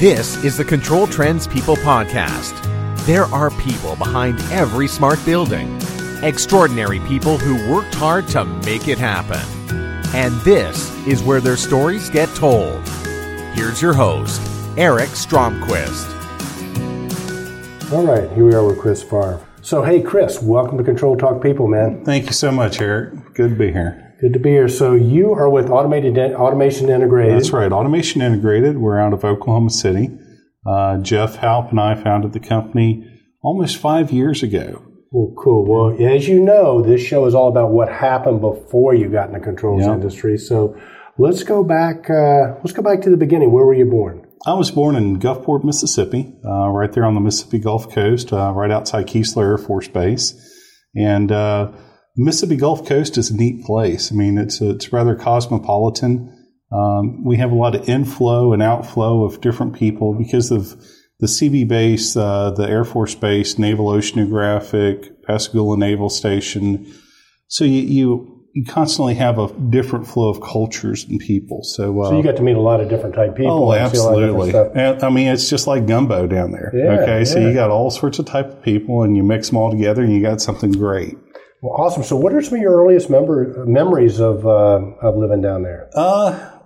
This is the Control Trends People Podcast. There are people behind every smart building, extraordinary people who worked hard to make it happen. And this is where their stories get told. Here's your host, Eric Stromquist. All right, here we are with Chris Favre. So, hey, Chris, welcome to Control Talk People, man. Thank you so much, Eric. Good to be here. Good to be here. So, you are with Automated Automation Integrated. That's right, Automation Integrated. We're out of Oklahoma City. Uh, Jeff Halp and I founded the company almost five years ago. Well, cool. Well, as you know, this show is all about what happened before you got in the controls yep. industry. So, let's go back. Uh, let's go back to the beginning. Where were you born? I was born in Gulfport, Mississippi, uh, right there on the Mississippi Gulf Coast, uh, right outside Keesler Air Force Base. And uh, Mississippi Gulf Coast is a neat place. I mean, it's it's rather cosmopolitan. Um, we have a lot of inflow and outflow of different people because of the Seabee base, uh, the Air Force Base, Naval Oceanographic, Pascagoula Naval Station. So you, you you constantly have a different flow of cultures and people. So, uh, so you got to meet a lot of different type people. Oh, absolutely. And, I mean, it's just like gumbo down there. Yeah, okay, yeah. so you got all sorts of type of people, and you mix them all together, and you got something great. Well, awesome. So, what are some of your earliest member, memories of uh, of living down there? Uh,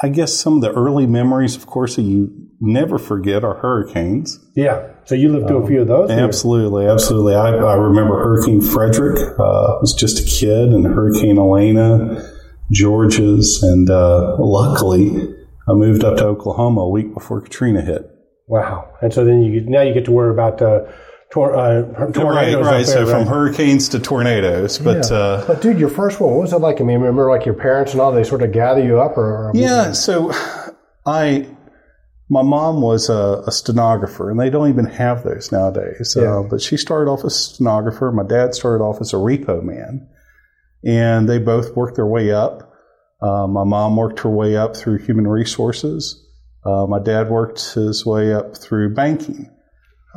I guess some of the early memories, of course, that you never forget are hurricanes. Yeah. So you lived through um, a few of those? Absolutely. Absolutely. I, I, remember Hurricane Frederick. Uh, I was just a kid, and Hurricane Elena, Georges, and uh, luckily I moved up to Oklahoma a week before Katrina hit. Wow. And so then you now you get to worry about uh, tor- uh, tornadoes. Right, right. so right? from hurricanes to tornadoes. But yeah. uh, but dude, your first one, what was it like? I mean, remember like your parents and all they sort of gather you up, or, or yeah. So I. My mom was a, a, stenographer, and they don't even have those nowadays. Yeah. Uh, but she started off as a stenographer. My dad started off as a repo man, and they both worked their way up. Uh, my mom worked her way up through human resources. Uh, my dad worked his way up through banking.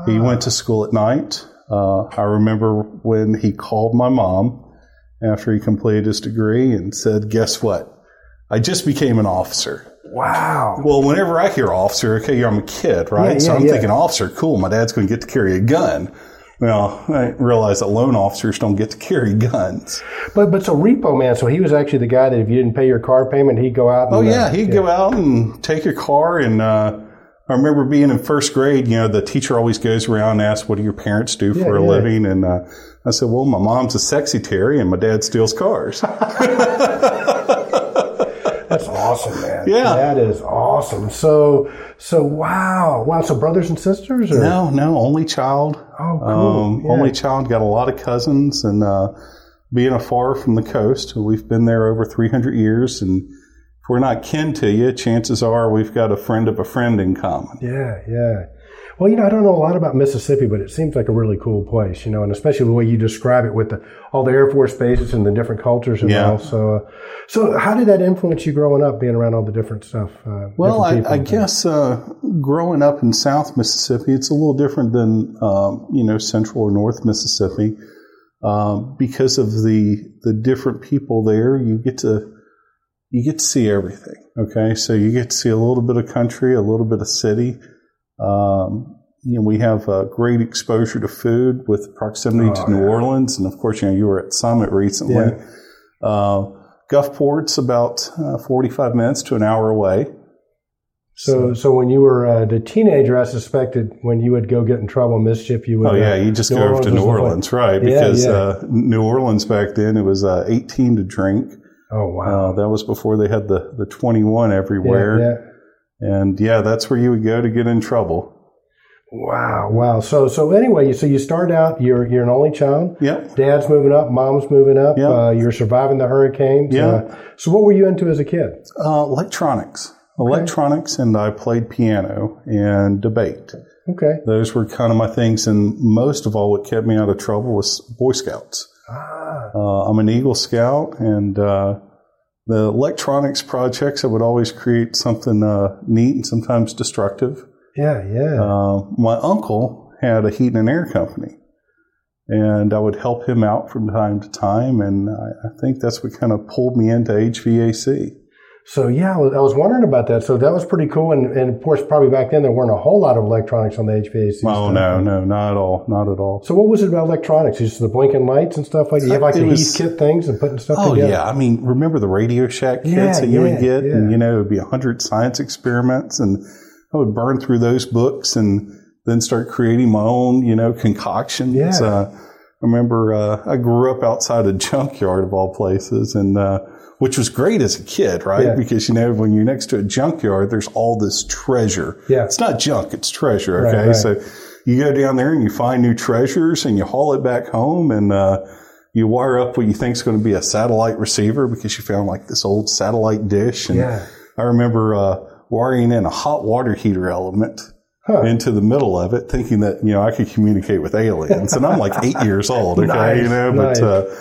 He went to school at night. Uh, I remember when he called my mom after he completed his degree and said, Guess what? I just became an officer. Wow. Well, whenever I hear officer, okay, I'm a kid, right? Yeah, yeah, so I'm yeah. thinking officer, cool. My dad's going to get to carry a gun. Well, I realize that loan officers don't get to carry guns. But but so repo man, so he was actually the guy that if you didn't pay your car payment, he'd go out. And, oh yeah, uh, he'd go out and take your car and. Uh, I remember being in first grade, you know, the teacher always goes around and asks, what do your parents do yeah, for a yeah. living? And uh, I said, well, my mom's a sexy Terry and my dad steals cars. That's awesome, man. Yeah. That is awesome. So, so wow. Wow. So brothers and sisters? Or? No, no, only child. Oh, cool. Um, yeah. Only child. Got a lot of cousins and, uh, being afar from the coast, we've been there over 300 years and if we're not kin to you, chances are we've got a friend of a friend in common. Yeah, yeah. Well, you know, I don't know a lot about Mississippi, but it seems like a really cool place, you know, and especially the way you describe it with the, all the Air Force bases and the different cultures and yeah. all. So, uh, so how did that influence you growing up, being around all the different stuff? Uh, well, different I, I guess uh, growing up in South Mississippi, it's a little different than um, you know Central or North Mississippi um, because of the the different people there. You get to you get to see everything. Okay, so you get to see a little bit of country, a little bit of city. Um, you know, we have a great exposure to food with proximity oh, to New yeah. Orleans, and of course, you know, you were at Summit recently. Yeah. Uh, Gulfport's about uh, 45 minutes to an hour away. So, so when you were uh, the teenager, I suspected when you would go get in trouble, mischief, you would. Oh yeah, uh, you just New go over to New Orleans, right? Because yeah, yeah. Uh, New Orleans back then it was uh, 18 to drink. Oh wow! Uh, that was before they had the the 21 everywhere. Yeah, yeah. And yeah, that's where you would go to get in trouble. Wow, wow. So so anyway, so you start out. You're you're an only child. Yep. Dad's moving up. Mom's moving up. Yep. Uh, you're surviving the hurricanes. Yeah. Uh, so what were you into as a kid? Uh, electronics. Okay. Electronics, and I played piano and debate. Okay. Those were kind of my things, and most of all, what kept me out of trouble was Boy Scouts. Ah. Uh, I'm an Eagle Scout, and uh, the electronics projects I would always create something uh, neat and sometimes destructive. Yeah, yeah. Uh, my uncle had a heat and air company, and I would help him out from time to time, and I, I think that's what kind of pulled me into HVAC. So yeah, I was, wondering about that. So that was pretty cool. And, and of course, probably back then there weren't a whole lot of electronics on the HVAC. Oh stuff. no, no, not at all, not at all. So what was it about electronics? Just the blinking lights and stuff like that. You have like the was- heat kit things and putting stuff Oh together. yeah, I mean, remember the Radio Shack kits Yeah, that you yeah, would get, yeah. and you know, it'd be a hundred science experiments, and I would burn through those books and then start creating my own, you know, concoctions. Yeah. Uh, I remember uh, I grew up outside a junkyard of all places, and uh, which was great as a kid, right? Yeah. Because you know, when you're next to a junkyard, there's all this treasure. Yeah. it's not junk; it's treasure. Right, Okay, right. so you go down there and you find new treasures, and you haul it back home, and uh, you wire up what you think is going to be a satellite receiver because you found like this old satellite dish. And Yeah. I remember uh, wiring in a hot water heater element Huh. into the middle of it, thinking that you know I could communicate with aliens. And I'm like eight years old, okay, Nice, you know. But nice. uh,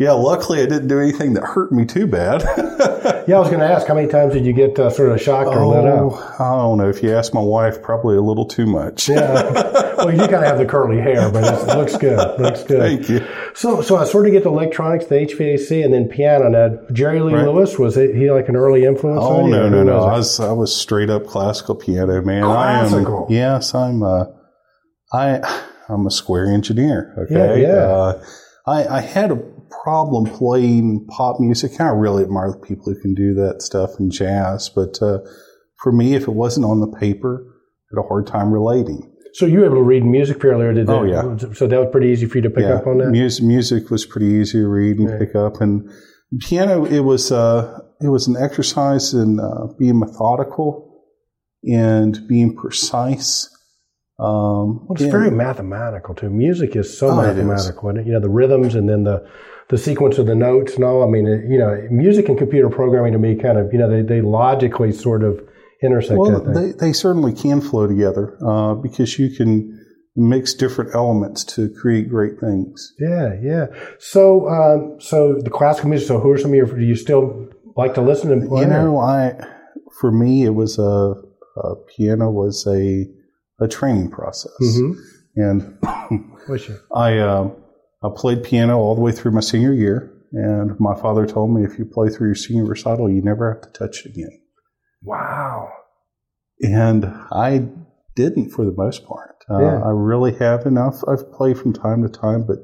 yeah, luckily I didn't do anything that hurt me too bad. Yeah, I was going to ask, how many times did you get uh, sort of shocked or oh, up? I don't know. If you ask my wife, probably a little too much. Yeah. well, you kind of have the curly hair, but it looks good. It looks good. Thank you. So, so I sort of get the electronics, the HVAC, and then piano. Now, Jerry Lee Right. Lewis was he, he like an early influence? Oh on you, no no no! I was was I was straight up classical piano man. Classical? I am yes, I'm uh, I I'm a square engineer. Yeah, Okay, yeah. Uh, I I had a problem playing pop music. I really admire the people who can do that stuff in jazz, but uh, for me, if it wasn't on the paper, I had a hard time relating. So you were able to read music fairly, or did? Oh, yeah. So that was pretty easy for you to pick up on that. Music, music was pretty easy to read and Right. pick up, and piano it was uh, it was an exercise in uh, being methodical and being precise. Um, Well, it's and- very mathematical too. Music is so Oh, mathematical? You know, the rhythms and then the the sequence of the notes and all. I mean, it, you know, music and computer programming to me kind of, you know, they, they logically sort of intersect. Well, they, they certainly can flow together uh, because you can mix different elements to create great things. yeah, yeah. So, um, so the classical music. So, who are some of your? Do you still like to listen and play? You know, I for me it was a, a piano was a a training process, hmm and I uh, I played piano all the way through my senior year, and my father told me if you play through your senior recital, you never have to touch it again. Wow. And I didn't for the most part. Uh, Yeah. I really haven't. I've, I've played from time to time, but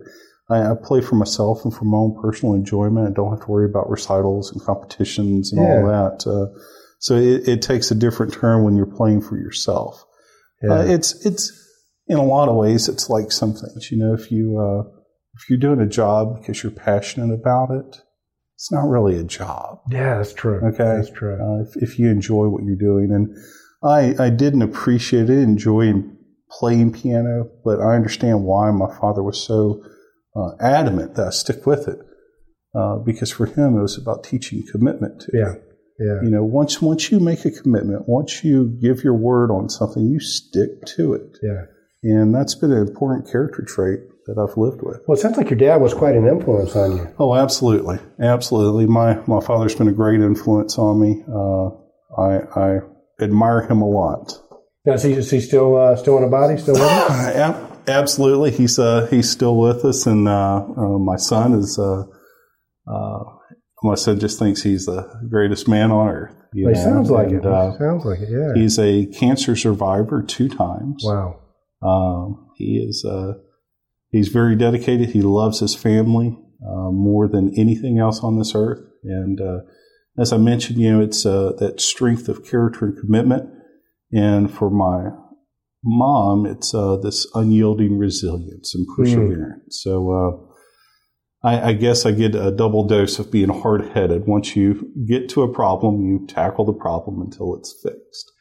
I, I play for myself and for my own personal enjoyment. I don't have to worry about recitals and competitions and all that. Uh, so it, it takes a different turn when you're playing for yourself. Yeah. Uh, it's it's in a lot of ways it's like some things. You know, if you uh, if you're doing a job because you're passionate about it, it's not really a job. yeah, that's true. Okay. that's true. Uh, if, if you enjoy what you're doing, and I I didn't appreciate it, enjoying playing piano, but I understand why my father was so uh, adamant that I stick with it. Uh, because for him, it was about teaching commitment to. Yeah, yeah. You know, once once you make a commitment, once you give your word on something, you stick to it. Yeah. And that's been an important character trait that I've lived with. Well, it sounds like your dad was quite an influence on you. Oh, absolutely, absolutely. My my father's been a great influence on me. Uh, I I admire him a lot. Now, is he, is he still uh, still in a body? Still with us? Ab- absolutely, he's uh, he's still with us, and uh, uh, my son is. My son just thinks he's the greatest man on earth. you He know, sounds like and, it. Uh, sounds like it. Yeah. he's a cancer survivor two times. wow. Um, he is uh, he's very dedicated. He loves his family uh, more than anything else on this earth. And uh, as I mentioned, you know, it's uh, that strength of character and commitment. And for my mom, it's uh, this unyielding resilience and perseverance. So uh, I, I guess I get a double dose of being hard headed. Once you get to a problem, you tackle the problem until it's fixed.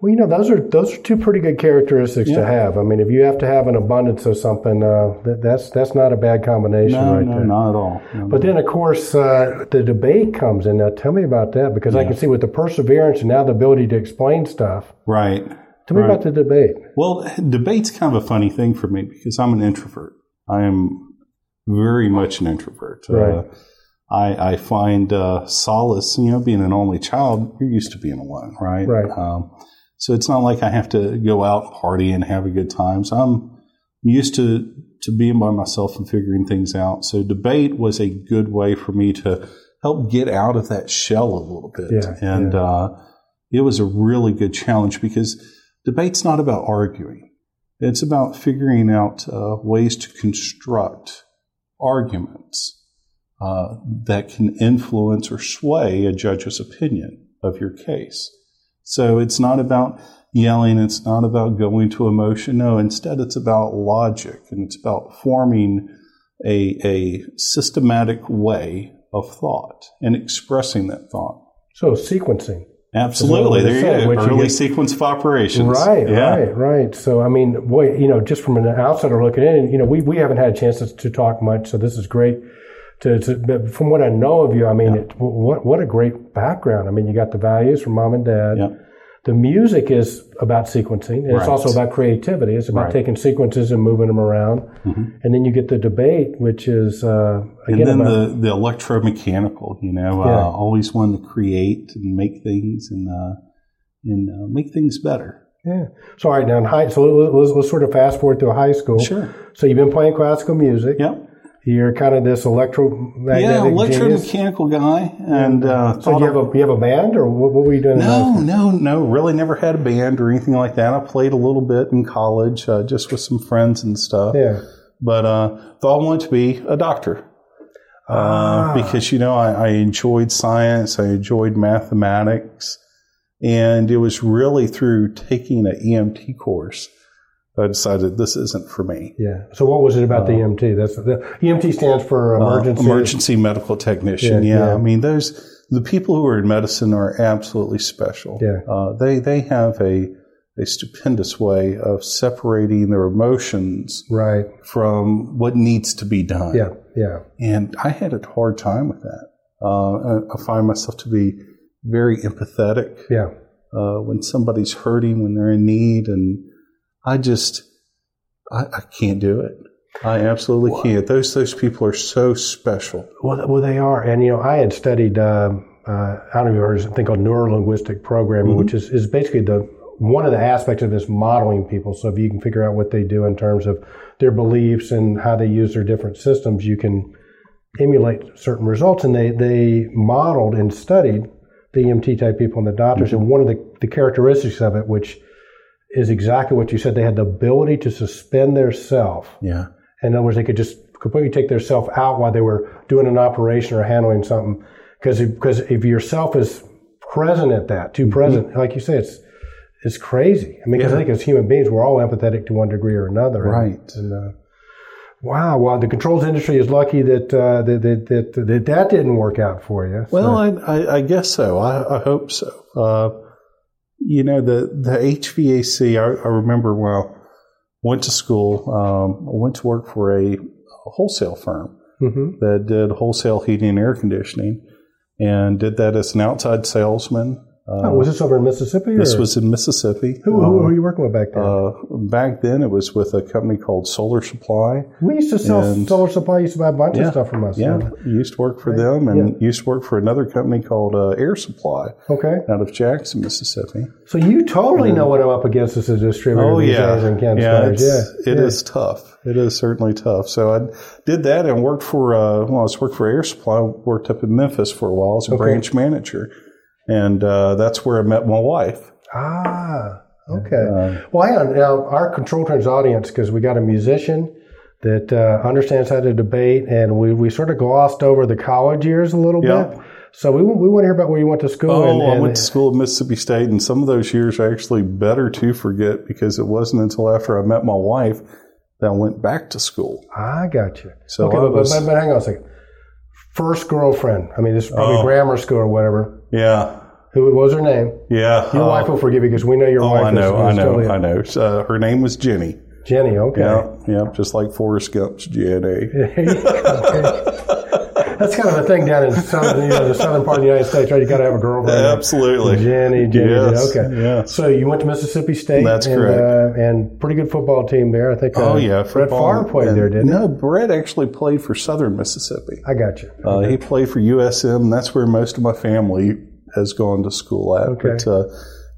Well, you know, those are those are two pretty good characteristics to have. I mean, if you have to have an abundance of something, uh, that, that's that's not a bad combination, No, right no, there. not at all. No, But no. then, of course, uh, the debate comes in. Now, tell me about that because I can see with the perseverance and now the ability to explain stuff. right. Tell me Right. about the debate. Well, debate's kind of a funny thing for me because I'm an introvert. I am very much an introvert. Right. Uh, I, I find uh, solace, you know, being an only child. You're used to being alone, right? Right. Um, so it's not like I have to go out and party and have a good time. So I'm used to to being by myself and figuring things out. So debate was a good way for me to help get out of that shell a little bit. Yeah, and yeah. Uh, it was a really good challenge because debate's not about arguing. It's about figuring out uh, ways to construct arguments uh, that can influence or sway a judge's opinion of your case. So it's not about yelling, it's not about going to emotion. No, instead, it's about logic and it's about forming a, a systematic way of thought and expressing that thought. So sequencing. Absolutely. There you go. you Early sequence of operations. Right, Yeah. right, right. So, I mean, boy, you know, just from an outsider looking in, you know, we, we haven't had a chance to, to talk much, so this is great. To, to, but from what I know of you, I mean, it, what what a great background. I mean, you got the values from mom and dad. Yeah. The music is about sequencing, and it's also about creativity. It's about Right. taking sequences and moving them around, and then you get the debate, which is uh, And then about, the, the electromechanical, you know, Yeah. uh, always wanting to create and make things and uh, and uh, make things better. yeah. So, all right, now in high, so let's, let's, let's sort of fast forward to high school. Sure. So you've been playing classical music. Yep. You're kind of this electromagnetic Yeah, electromechanical guy, and uh, So do you have a you have a band or what, what were you doing? No, no, no. Really, never had a band or anything like that. I played a little bit in college, uh, just with some friends and stuff. Yeah. But uh, thought I wanted to be a doctor Ah. uh, because you know I, I enjoyed science, I enjoyed mathematics, and it was really through taking an EMT course I decided this isn't for me. Yeah. So what was it about the EMT? That's the EMT stands for Uh, emergency. emergency medical technician. Yeah, Yeah, yeah. I mean those the people who are in medicine are absolutely special. Yeah. uh, they they have a a stupendous way of separating their emotions Right. from what needs to be done. Yeah. Yeah. and I had a hard time with that. Uh, I, I find myself to be very empathetic Yeah. uh, when somebody's hurting, when they're in need, and I just I, I can't do it. I absolutely can't. Those those people are so special. Well, well, they are, and you know, I had studied. Um, uh, I don't know if you heard something called neurolinguistic programming, Mm-hmm. which is, is basically the one of the aspects of this modeling people. So if you can figure out what they do in terms of their beliefs and how they use their different systems, you can emulate certain results. And they they modeled and studied the EMT type people and the doctors, Mm-hmm. and one of the, the characteristics of it, which is exactly what you said, they had the ability to suspend their self Yeah. in other words, they could just completely take their self out while they were doing an operation or handling something. Because if, because if your self is present at that, too present, like you say, it's it's crazy. I mean, because I Mm-hmm. Think as human beings, we're all empathetic to one degree or another. And- Right. And, uh, wow. Well, the controls industry is lucky that, uh, that, that, that, that that didn't work out for you. So- Well, I, I, I guess so. I, I hope so. Uh, you know, the, the HVAC, I, I remember when I went to school, um, I went to work for a, wholesale firm Mhm. that did wholesale heating and air conditioning and did that as an outside salesman. Uh, Oh, was this over in Mississippi? this or- was in Mississippi. who, who Um, were you working with back then? uh, back then, it was with a company called Solar Supply. we used to sell and- solar supply. Used to buy a bunch Yeah, of stuff from us. Yeah, used to work for them, and used to work for another company called uh, Air Supply Okay. out of Jackson, Mississippi. So you totally know what I'm up against as a distributor Oh yeah, yeah, it's, Yeah, it yeah. is tough. It is certainly tough. So I did that and worked for. Uh, well, I was worked for Air Supply. Worked up in Memphis for a while as a Okay. branch manager, and uh, that's where I met my wife. Ah, okay. Uh, well, hang on. Now, our Control Trends audience, because we got a musician that uh, understands how to debate, and we, we sort of glossed over the college years a little Yeah. bit. So we, we want to hear about where you went to school. Oh, and, I went to school at Mississippi State, and some of those years are actually better to forget because it wasn't until after I met my wife that I went back to school. I got you. So okay, but, was- but, but hang on a second. First girlfriend. I mean, this is probably Oh. grammar school or whatever. Yeah, Who was her name? yeah. Your uh, wife will forgive you because we know your Oh, wife I know, is, I know, totally- I know. Uh, her name was Jenny. Jenny, okay. Yeah, yeah, just like Forrest Gump's Jenny. That's kind of a thing down in southern, you know, the southern part of the United States, right? You got to have a girlfriend. Absolutely. Jenny, Jenny, Yes, okay. yes. So you went to Mississippi State. That's and, correct. Uh, and pretty good football team there. I think. Uh, Oh yeah, Brett football. Favre played And- there, didn't No, Brett actually played for Southern Mississippi. I got you. Uh, he played for USM. And that's where most of my family has gone to school at. Okay. But uh,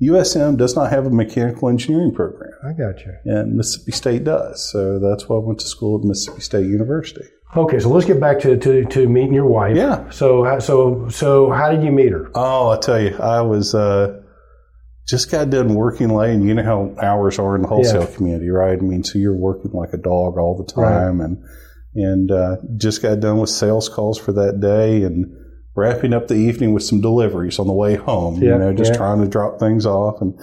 USM does not have a mechanical engineering program, I got you. and Mississippi State does. So that's why I went to school at Mississippi State University. Okay, so let's get back to, to, to meeting your wife. Yeah. So so so how did you meet her? Oh, I tell you, I was uh, just got done working late, and you know how hours are in the wholesale Yeah. community, right? I mean, so you're working like a dog all the time, and and uh, just got done with sales calls for that day, and wrapping up the evening with some deliveries on the way home. Yeah, you know, just yeah. trying to drop things off, and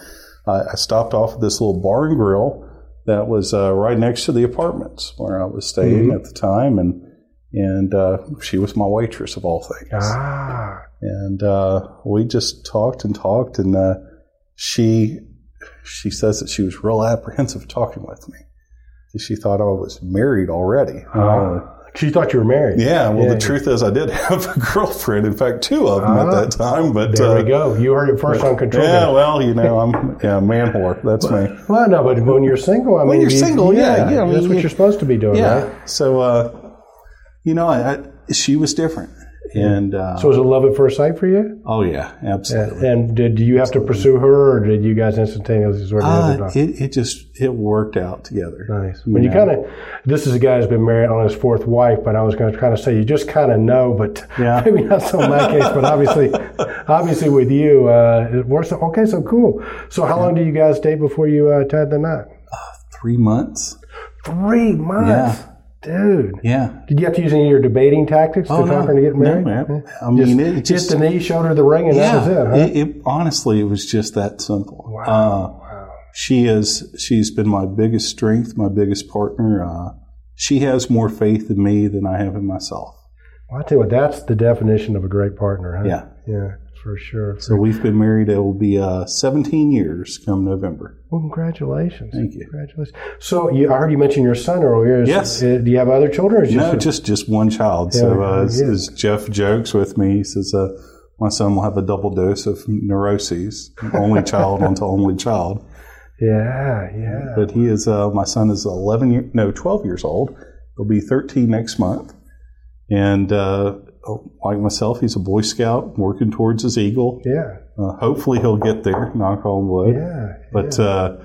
I, I stopped off at this little bar and grill that was uh, right next to the apartments where I was staying Mm-hmm. at the time, and and uh, she was my waitress of all things Ah. and uh, we just talked and talked and uh, she she says that she was real apprehensive talking with me she thought I was married already. Uh, She thought you were married. yeah, well, Yeah. the truth is, I did have a girlfriend. In fact, two of them Ah. at that time. But There uh, we go. You heard it first on Control. yeah, well, you know, I'm yeah, man whore. That's me. Well, no, but when you're single, I mean, you're you- single, yeah, yeah, I mean, that's what you- you're supposed to be doing, Yeah. right? So, uh, you know, I, I, she was different, and uh, So was it love at first sight for you? oh yeah, absolutely. And did you have to pursue her, or did you guys instantaneously sort of Uh, it it, it just it worked out together. Nice. When you know. kind of, this is a guy who's been married on his fourth wife, but I was going to kind of say you just kind of know, but Yeah. maybe not so in my case. But obviously, obviously with you, uh, it works. Okay, so cool. So how long did you guys date before you uh, tied the knot? Three months. Three months, dude. Yeah. Did you have to use any of your debating tactics to Oh, talk no. her getting No, married? man. Yeah. I mean, just, it just just- the knee, showed her the ring, and that was it, huh? It, it- honestly, it was just that simple. Wow. She is. She's been my biggest strength, my biggest partner. Uh, she has more faith in me than I have in myself. well, I tell you what, that's the definition of a great partner, huh? Yeah. Yeah, for sure. So we've been married. It will be uh, 17 years come November. Well, congratulations. Thank you. Congratulations. So you, I heard you mention your son earlier. Yes. uh, do you have other children? Or is No, just, just just one child. so uh, as, as Jeff jokes with me, he says, uh, "My son will have a double dose of neuroses. Only child onto only child." yeah, yeah. But he is. Uh, my son is 11 year, no, 12 years old. He'll be 13 next month. And uh, like myself, he's a Boy Scout working towards his eagle. Yeah, Uh, hopefully, he'll get there. Knock on wood. yeah. But uh,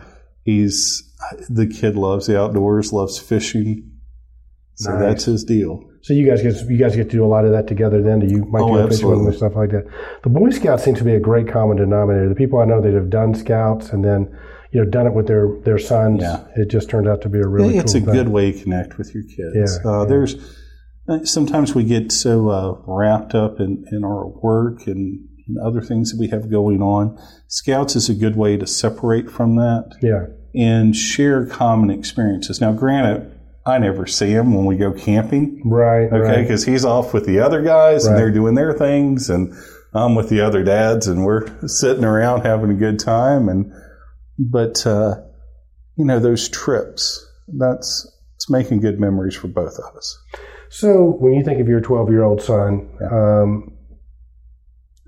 he's the kid loves the outdoors, loves fishing. So Nice. that's his deal. So you guys get you guys get to do a lot of that together. Then do you might Oh, do a fishing and absolutely. stuff like that. The Boy Scouts seem to be a great common denominator. The people I know that have done Scouts and then you know done it with their their sons, Yeah. it just turned out to be a really it's cool a thing. good way to connect with your kids. Yeah, uh, yeah. There's sometimes we get so uh, wrapped up in, in our work and, and other things that we have going on. Scouts is a good way to separate from that Yeah, and share common experiences. Now, granted, I never see him when we go camping. right. Okay, right. because he's off with the other guys and they're doing their things, and I'm with the other dads, and we're sitting around having a good time. And but uh, you know those trips, that's it's making good memories for both of us. So, when you think of your 12 year old son, um,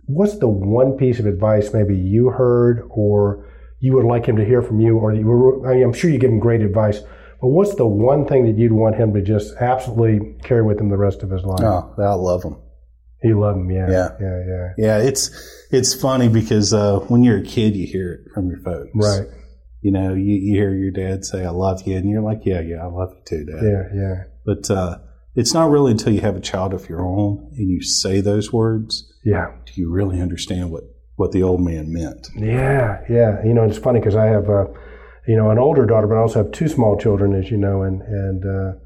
what's the one piece of advice maybe you heard or you would like him to hear from you? Or you were, I mean, I'm sure you give him great advice, but what's the one thing that you'd want him to just absolutely carry with him the rest of his life? Oh, I love them. You love him, yeah. Yeah. Yeah, yeah. Yeah, it's it's funny because uh, when you're a kid, you hear it from your folks. Right. You know, you, you hear your dad say, "I love you," and you're like, "Yeah, yeah, I love you too, Dad." Yeah, yeah. But uh, it's not really until you have a child of your own and you say those words Yeah. do you really understand what, what the old man meant. Yeah, yeah. You know, it's funny because I have, uh, you know, an older daughter, but I also have two small children, as you know, and and uh,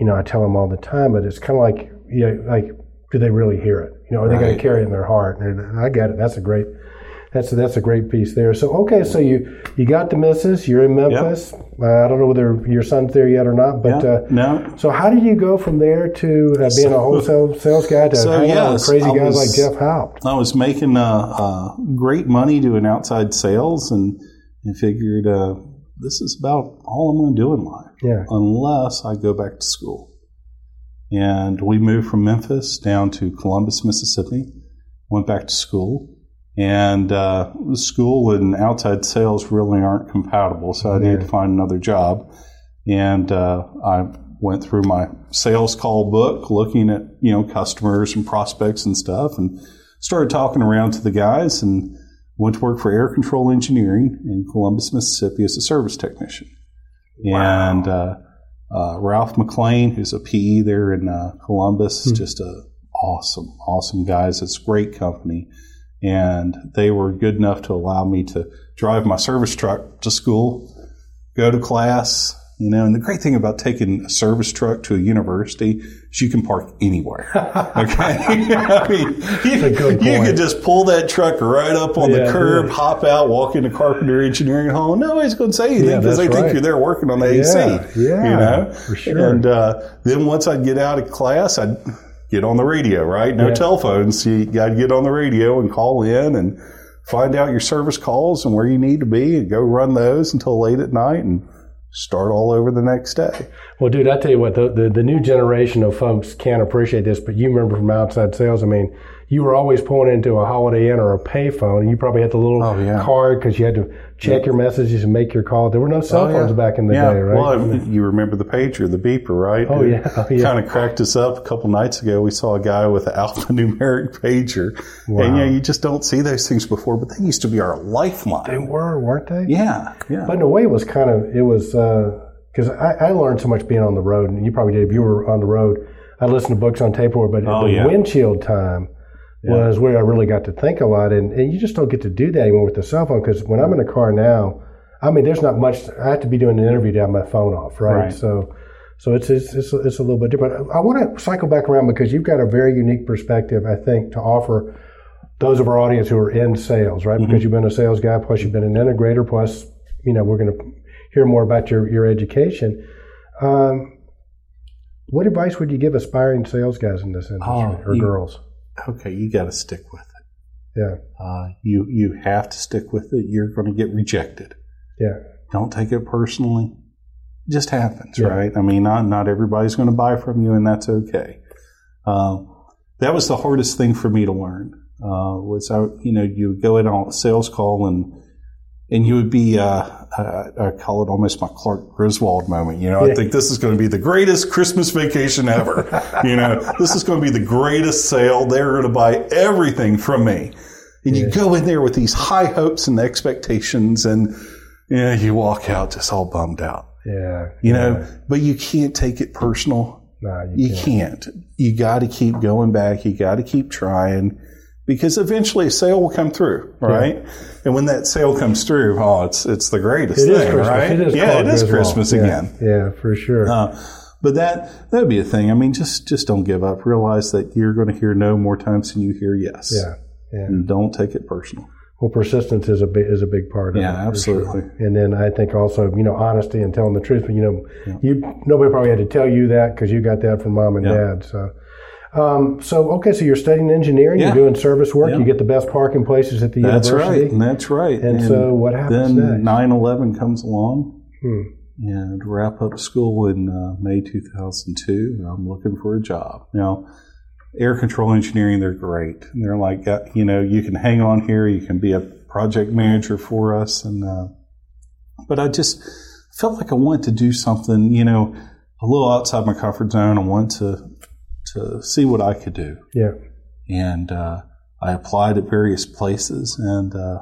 you know, I tell them all the time, but it's kind of like, yeah, like, do they really hear it? You know, are they going to carry it in their heart? And I get it. That's a great. That's a, that's a great piece there. So okay, so you you got the missus. You're in Memphis. Uh, I don't know whether your son's there yet or not, but Yeah, uh, no, so how did you go from there to uh, being a wholesale sales guy to So, hanging out with yes, crazy I guys was- like Jeff Haupt? I was making uh, uh, great money doing outside sales and, and figured uh, this is about all I'm going to do in life Yeah, unless I go back to school. And we moved from Memphis down to Columbus, Mississippi, went back to school. And uh, school and outside sales really aren't compatible, so I needed to find another job. And uh, I went through my sales call book, looking at you know customers and prospects and stuff, and started talking around to the guys, and went to work for Air Control Engineering in Columbus, Mississippi, as a service technician. And uh, uh, Ralph McLean, who's a PE there in uh, Columbus, Hmm. just a awesome, awesome guys. It's a great company, and they were good enough to allow me to drive my service truck to school, go to class. You know, and the great thing about taking a service truck to a university is you can park anywhere. Okay, I mean, you, could just pull that truck right up on Yeah, the curb, yeah. hop out, walk into Carpenter Engineering Hall. Nobody's going to say anything Yeah, because they that's think you're there working on the AC. Yeah, yeah, you know, for sure. And uh, then once I'd get out of class, I'd get on the radio. Right? No Yeah. telephones. You got to get on the radio and call in and find out your service calls and where you need to be, and go run those until late at night and start all over the next day. Well, dude, I tell you what, the, the, the new generation of folks can't appreciate this, but you remember from outside sales, I mean, you were always pulling into a Holiday Inn or a payphone, and you probably had the little Oh, yeah. card because you had to check your messages and make your call. There were no oh, cell Oh, phones yeah. back in the yeah. day, right? Well, you remember the pager, the beeper, right? Oh, yeah. Oh, yeah. Kind of cracked us up a couple nights ago. We saw a guy with an alphanumeric pager. And, yeah, you just don't see those things before, but they used to be our lifeline. they were, weren't they? Yeah. Yeah. But in a way, it was kind of, it was, uh, because I, I learned so much being on the road, and you probably did if you were on the road. I listened to books on tape or but Oh, the windshield time was where I really got to think a lot, and, and you just don't get to do that anymore with the cell phone. Because when I'm in a car now, I mean, there's not much. I have to be doing an interview to have my phone off, right? Right. So, so it's it's it's, it's a little bit different. I, want to cycle back around because you've got a very unique perspective, I think, to offer those of our audience who are in sales, right? Because you've been a sales guy, plus you've been an integrator, plus you know we're going to hear more about your your education. Um, what advice would you give aspiring sales guys in this industry Oh, or you- girls? Okay, you got to stick with it. Yeah, Uh, you you have to stick with it. You're going to get rejected. yeah, Don't take it personally. It just happens, Yeah. right? I mean, not not everybody's going to buy from you, and that's okay. Uh, that was the hardest thing for me to learn. Uh, was I, you know, you go in on a sales call and and you would be, uh, I, I call it almost my Clark Griswold moment. You know, Yeah. I think this is going to be the greatest Christmas vacation ever. you know, this is going to be the greatest sale. They're going to buy everything from me. And you go in there with these high hopes and expectations, and yeah, you walk out just all bummed out. yeah. You know, but you can't take it personal. Nah, you, You can't. can't. You got to keep going back. You got to keep trying because eventually a sale will come through, right? And when that sale comes through, oh, it's it's the greatest It thing, right? It is yeah, it is. Christmas Yeah, again. Yeah, for sure. Uh, but that that would be a thing. I mean, just just don't give up. Realize that you're going to hear no more times than you hear yes. yeah, yeah. And don't take it personal. Well, persistence is a big is a big part of Yeah, it. sure. absolutely. And then I think also, you know, honesty and telling the truth. But you know, you nobody probably had to tell you that because you got that from mom and Yeah. dad. So, um, so okay, so you're studying engineering, Yeah. you're doing service work, Yeah. you get the best parking places at the That's university. right. That's right. And so what happens then next? 9/11 comes along. Hmm. And wrap up school in uh, May 2002. and I'm looking for a job now. Air control engineering, they're great. And they're like, you know, you can hang on here. You can be a project manager for us. And uh, but I just felt like I wanted to do something, you know, a little outside my comfort zone. I want to to see what I could do Yeah, and uh, I applied at various places and uh,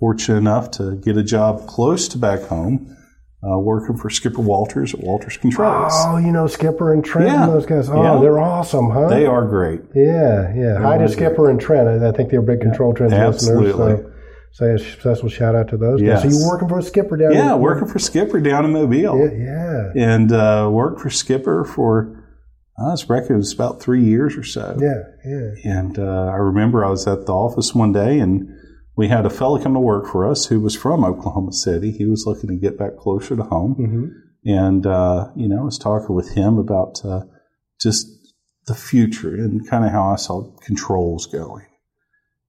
fortunate enough to get a job close to back home, uh, working for Skipper Walters at Walters Controls. Oh, you know Skipper and Trent Yeah. and those guys. Oh, Yeah. they're awesome, huh? They are great. Yeah, yeah. Hi to Skipper and Trent. I think they're big Control Trends absolutely. listeners. So say a special shout out to those guys. Yes. So you're working for Skipper down Yeah, in working for Skipper down in Mobile, Yeah, yeah, and uh, worked for Skipper for I was reckon it was about three years or so. yeah, yeah. And uh, I remember I was at the office one day and we had a fellow come to work for us who was from Oklahoma City. He was looking to get back closer to home. hmm And, uh, you know, I was talking with him about uh, just the future and kind of how I saw controls going.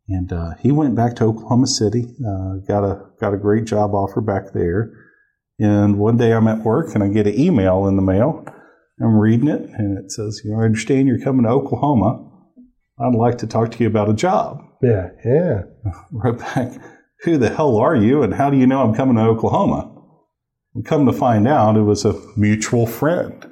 And uh, he went back to Oklahoma City, uh, got a got a great job offer back there. And one day I'm at work and I get an email in the mail. I'm reading it and it says, "You know, I understand you're coming to Oklahoma. I'd like to talk to you about a job." Yeah, yeah. wrote back, Who the hell are you and how do you know I'm coming to Oklahoma? And come to find out, it was a mutual friend.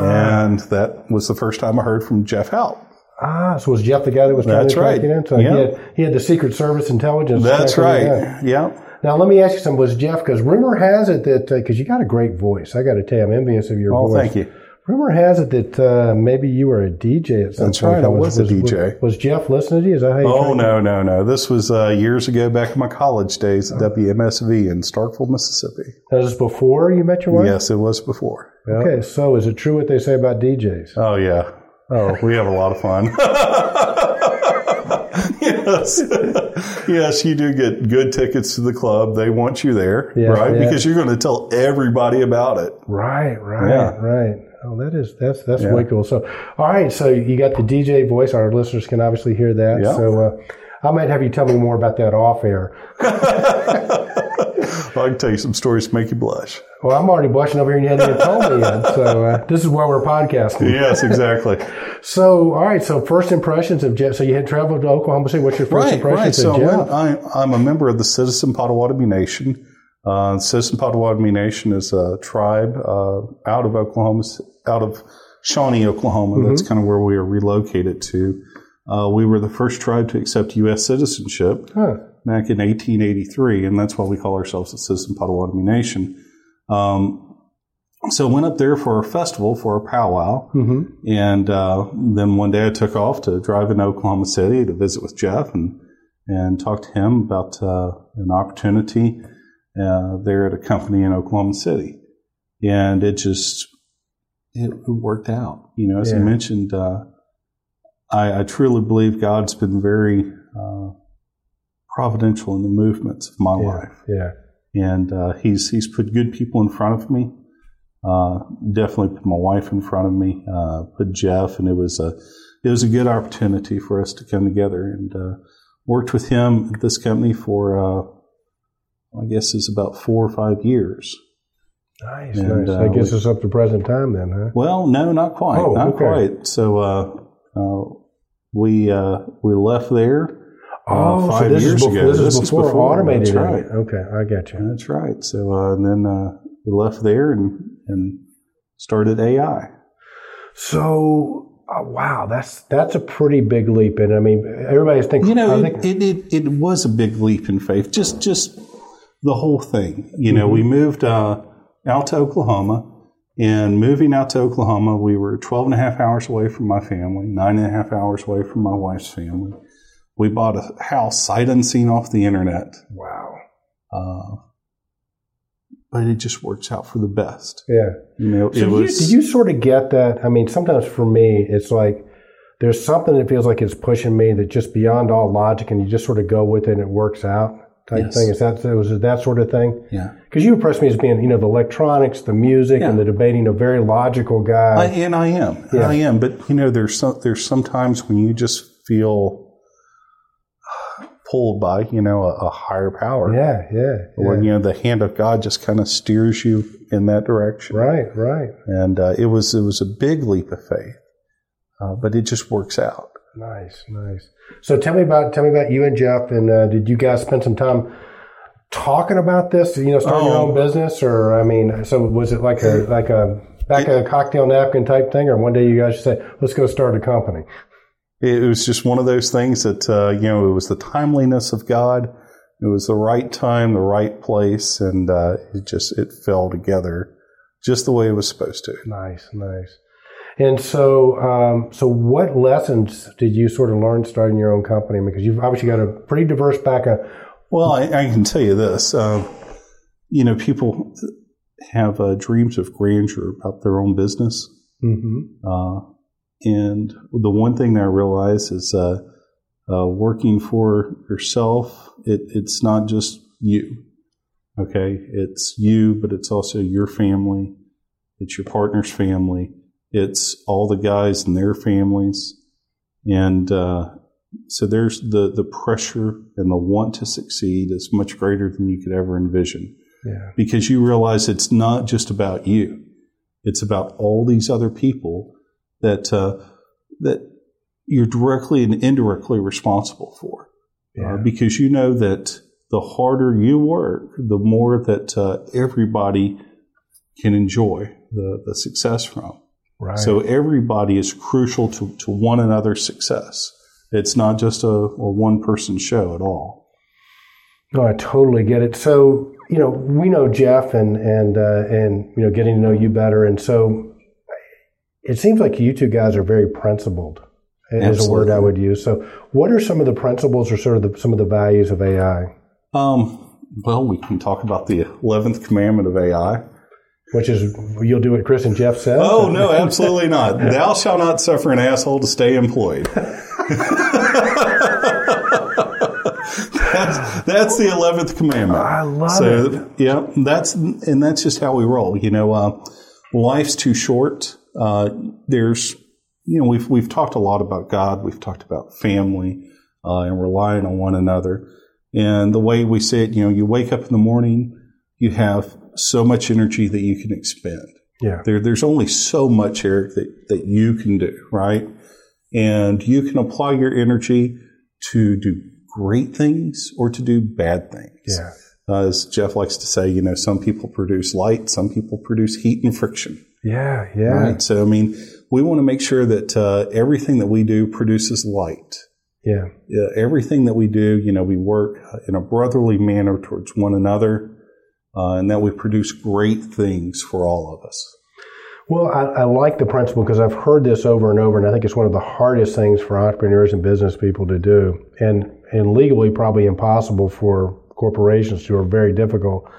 And that was the first time I heard from Jeff Hout. Ah, so was Jeff the guy that was trying That's to right. So Yeah. he, had, he had the Secret Service intelligence. That's right. Yeah. Now, let me ask you something. Was Jeff, because rumor has it that, because you got a great voice. I got to tell you, I'm envious of your Oh, voice. thank you. Rumor has it that uh, maybe you were a DJ at some That's point. right, I was a DJ. was Jeff listening to you? Is that how you Oh no, no, no! This was uh, years ago, back in my college days at WMSV in Starkville, Mississippi. That was before you met your wife? Yes, it was before. Okay, so is it true what they say about DJs? Oh yeah. Oh, we have a lot of fun. yes, yes, you do get good tickets to the club. They want you there, Yeah, right? yeah. Because you're going to tell everybody about it. Right, right, Yeah. right. Oh, that is that's that's Yeah. way cool. So, all right, so you got the DJ voice. Our listeners can obviously hear that. Yeah. So, uh, I might have you tell me more about that off air. I can tell you some stories to make you blush. Well, I'm already blushing over here, and you hadn't even told me yet. So, uh, this is why we're podcasting. Yes, exactly. So, all right. So, first impressions of Jeff. So, you had traveled to Oklahoma City. What's your first right, impressions right. So of Jeff? I, I'm a member of the Citizen Potawatomi Nation. Uh, Citizen Potawatomi Nation is a tribe uh, out of Oklahoma, out of Shawnee, Oklahoma. Mm-hmm. That's kind of where we are relocated to. Uh, we were the first tribe to accept U.S. citizenship Huh. back in 1883, and that's why we call ourselves the Citizen Potawatomi Nation. Um, so went up there for a festival for a powwow, Mm-hmm. and uh, then one day I took off to drive into Oklahoma City to visit with Jeff and and talk to him about uh, an opportunity uh, there at a company in Oklahoma City, and it just it, worked out. You know, as Yeah. I mentioned, uh, I, I truly believe God's been very uh, providential in the movements of my Yeah. life Yeah. and uh, he's he's put good people in front of me. Uh, definitely put my wife in front of me. Uh, put Jeff, and it was a it was a good opportunity for us to come together and uh, worked with him at this company for uh, I guess it's about four or five years. Nice, And, nice. uh, I guess it's up to present time then, huh? Well, no, not quite, Oh, not okay. quite. So uh, uh, we uh, we left there. uh, Oh, five so this years is before, ago. this, is before, automated. That's right. Okay, I got you. That's right. So uh, and then uh, we left there and and started AI. So, uh, wow, that's that's a pretty big leap. And I mean, everybody's thinking, You know, it, think, it, it, it was a big leap in faith. Just just the whole thing. You know, Mm-hmm. we moved uh, out to Oklahoma, and moving out to Oklahoma, we were 12 and a half hours away from my family, nine and a half hours away from my wife's family. We bought a house sight unseen off the internet, wow, uh, but it just works out for the best. yeah. You know, So it you, was. did you sort of get that? I mean, sometimes for me, it's like there's something that feels like it's pushing me that just beyond all logic, and you just sort of go with it and it works out. Type Yes. thing is that was it that sort of thing? yeah. Because you impress me as being, you know, the electronics, the music, and the debating, a very logical guy. I, and I am, Yeah. I am. But you know, there's some, there's sometimes when you just feel pulled by you know a, a higher power, yeah, yeah, or yeah. you know the hand of God just kind of steers you in that direction. right, right. And uh, it was it was a big leap of faith, uh, but it just works out. Nice, nice. So tell me about tell me about you and Jeff, and uh, did you guys spend some time talking about this? You know, starting your Oh. own business, or I mean, so was it like a like a back of a cocktail napkin type thing, or one day you guys just say, "Let's go start a company"? It was just one of those things that uh, you know it was the timeliness of God. It was the right time, the right place, and uh, it just it fell together just the way it was supposed to. Nice, nice. And so, um, so what lessons did you sort of learn starting your own company? Because you've obviously got a pretty diverse background. Well, I, I can tell you this. Uh, you know, people have uh, dreams of grandeur about their own business. Mm-hmm. Uh, and the one thing that I realize is uh, uh, working for yourself, it, it's not just you. Okay. It's you, but it's also your family. It's your partner's family. It's all the guys and their families. And uh, so there's the, the pressure and the want to succeed is much greater than you could ever envision Yeah. because you realize it's not just about you. It's about all these other people that uh, that you're directly and indirectly responsible for. Yeah. Uh, because you know that the harder you work, the more that uh, everybody can enjoy the, the success from. Right. So everybody is crucial to, to one another's success. It's not just a, a one person show at all. No, I totally get it. So, you know, we know Jeff and and uh, and you know, getting to know you better, and so it seems like you two guys are very principled. Is Absolutely. a word I would use. So, what are some of the principles or sort of the, some of the values of AI? Um, well, we can talk about the eleventh commandment of AI. Which is you'll do what Chris and Jeff said. Oh no, absolutely not! Thou shalt not suffer an asshole to stay employed. that's, that's the eleventh commandment. I love so, it. yeah, that's and that's just how we roll. You know, uh, life's too short. Uh, there's, you know, we've we've talked a lot about God. We've talked about family uh, and relying on one another. And the way we say it, you know, you wake up in the morning, you have so much energy that you can expend. Yeah. There, there's only so much, Eric, that, that you can do, right? And you can apply your energy to do great things or to do bad things. Yeah. Uh, as Jeff likes to say, you know, some people produce light, some people produce heat and friction. Yeah. Yeah. Right. So, I mean, we want to make sure that uh, everything that we do produces light. Yeah. Uh, everything that we do, you know, we work uh, in a brotherly manner towards one another, uh, and that we produce great things for all of us. Well, I, I like the principle because I've heard this over and over, and I think it's one of the hardest things for entrepreneurs and business people to do, and and legally probably impossible for corporations to, or very difficult.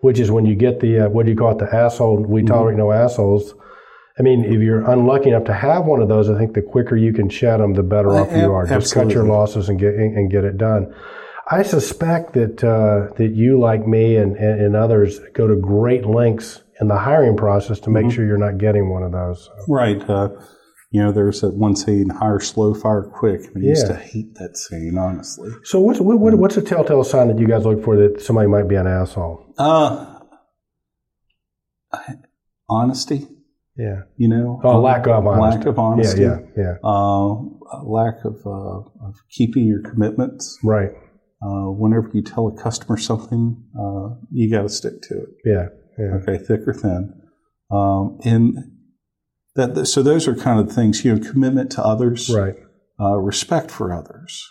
Which is when you get the uh, what do you call it, the asshole? We tolerate no assholes. I mean, if you're unlucky enough to have one of those, I think the quicker you can shed them, the better off you are. Just cut your losses and get and get it done. I suspect that uh, that you, like me and, and, and others, go to great lengths in the hiring process to make sure you're not getting one of those. Right. Uh, you know, there's that one saying, hire slow, fire quick. I used to hate that saying, honestly. So what's what, what, what's a telltale sign that you guys look for that somebody might be an asshole? Uh, honesty, Yeah. you know. Oh, Um, lack of honesty. Lack of honesty. Yeah, yeah, yeah. Uh, lack of, uh, of keeping your commitments. Right. Uh, whenever you tell a customer something, uh, you got to stick to it. Yeah. Yeah. Okay, thick or thin. Um, and that, so those are kind of things, you know, commitment to others, Right. uh, respect for others.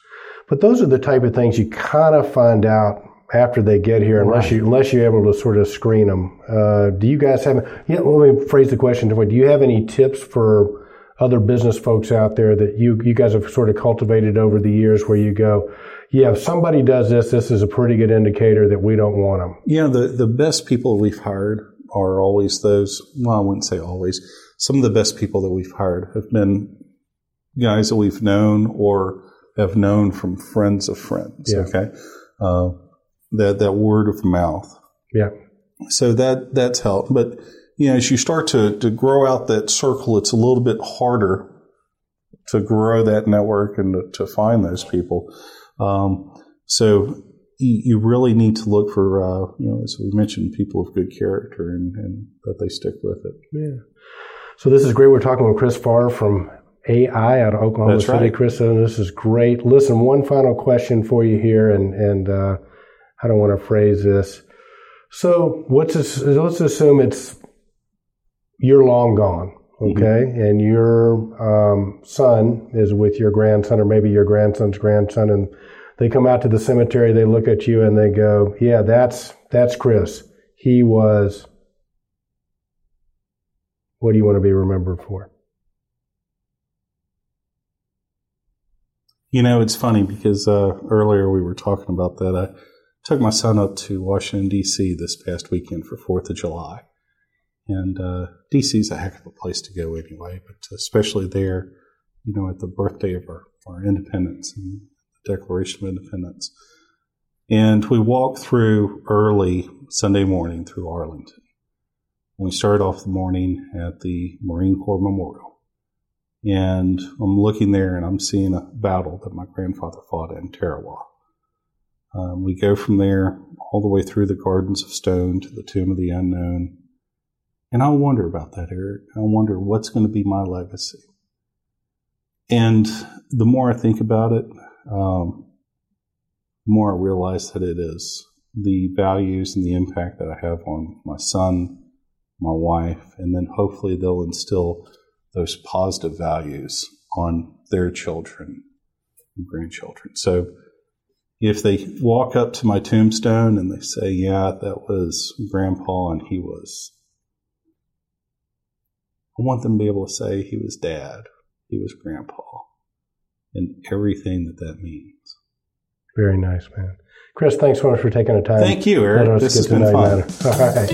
But those are the type of things you kind of find out after they get here, unless you unless you're able to sort of screen them. Uh, do you guys have? Yeah, let me phrase the question differently. Do you have any tips for other business folks out there that you you guys have sort of cultivated over the years, where you go, yeah, if somebody does this, this is a pretty good indicator that we don't want them. You know, the, the best people we've hired are always those, well, I wouldn't say always. Some of the best people that we've hired have been guys that we've known or have known from friends of friends. Yeah. Okay. Uh, that, that word of mouth. Yeah. So that, that's helped. But, you know, as you start to, to grow out that circle, it's a little bit harder to grow that network and to, to find those people. Um, so you, you really need to look for, uh, you know, as we mentioned, people of good character and, and that they stick with it. Yeah. So this is great. We're talking with Chris Farr from AI out of Oklahoma That's City. right. Chris, this is great. Listen, one final question for you here, and and uh, I don't want to phrase this. So let's let's assume it's you're long gone, okay, and your um, son is with your grandson, or maybe your grandson's grandson, and they come out to the cemetery. They look at you and they go, "Yeah, that's that's Chris. He was." What do you want to be remembered for? You know, it's funny because uh, earlier we were talking about that. I took my son up to Washington, D.C. this past weekend for 4th of July. And uh, D.C. is a heck of a place to go anyway, but especially there, you know, at the birthday of our, our independence and the Declaration of Independence. And we walked through early Sunday morning through Arlington. We started off the morning at the Marine Corps Memorial. And I'm looking there and I'm seeing a battle that my grandfather fought in Tarawa. Um, we go from there all the way through the Gardens of Stone to the Tomb of the Unknown. And I wonder about that, Eric. I wonder what's going to be my legacy. And the more I think about it, um, the more I realize that it is the values and the impact that I have on my son, my wife, and then hopefully they'll instill those positive values on their children and grandchildren. So, if they walk up to my tombstone and they say, "Yeah, that was Grandpa," and he was, want them to be able to say he was dad, he was grandpa, and everything that that means. Very nice, man. Chris, thanks so much for taking the time. Thank you, Eric. This has been fun. All right.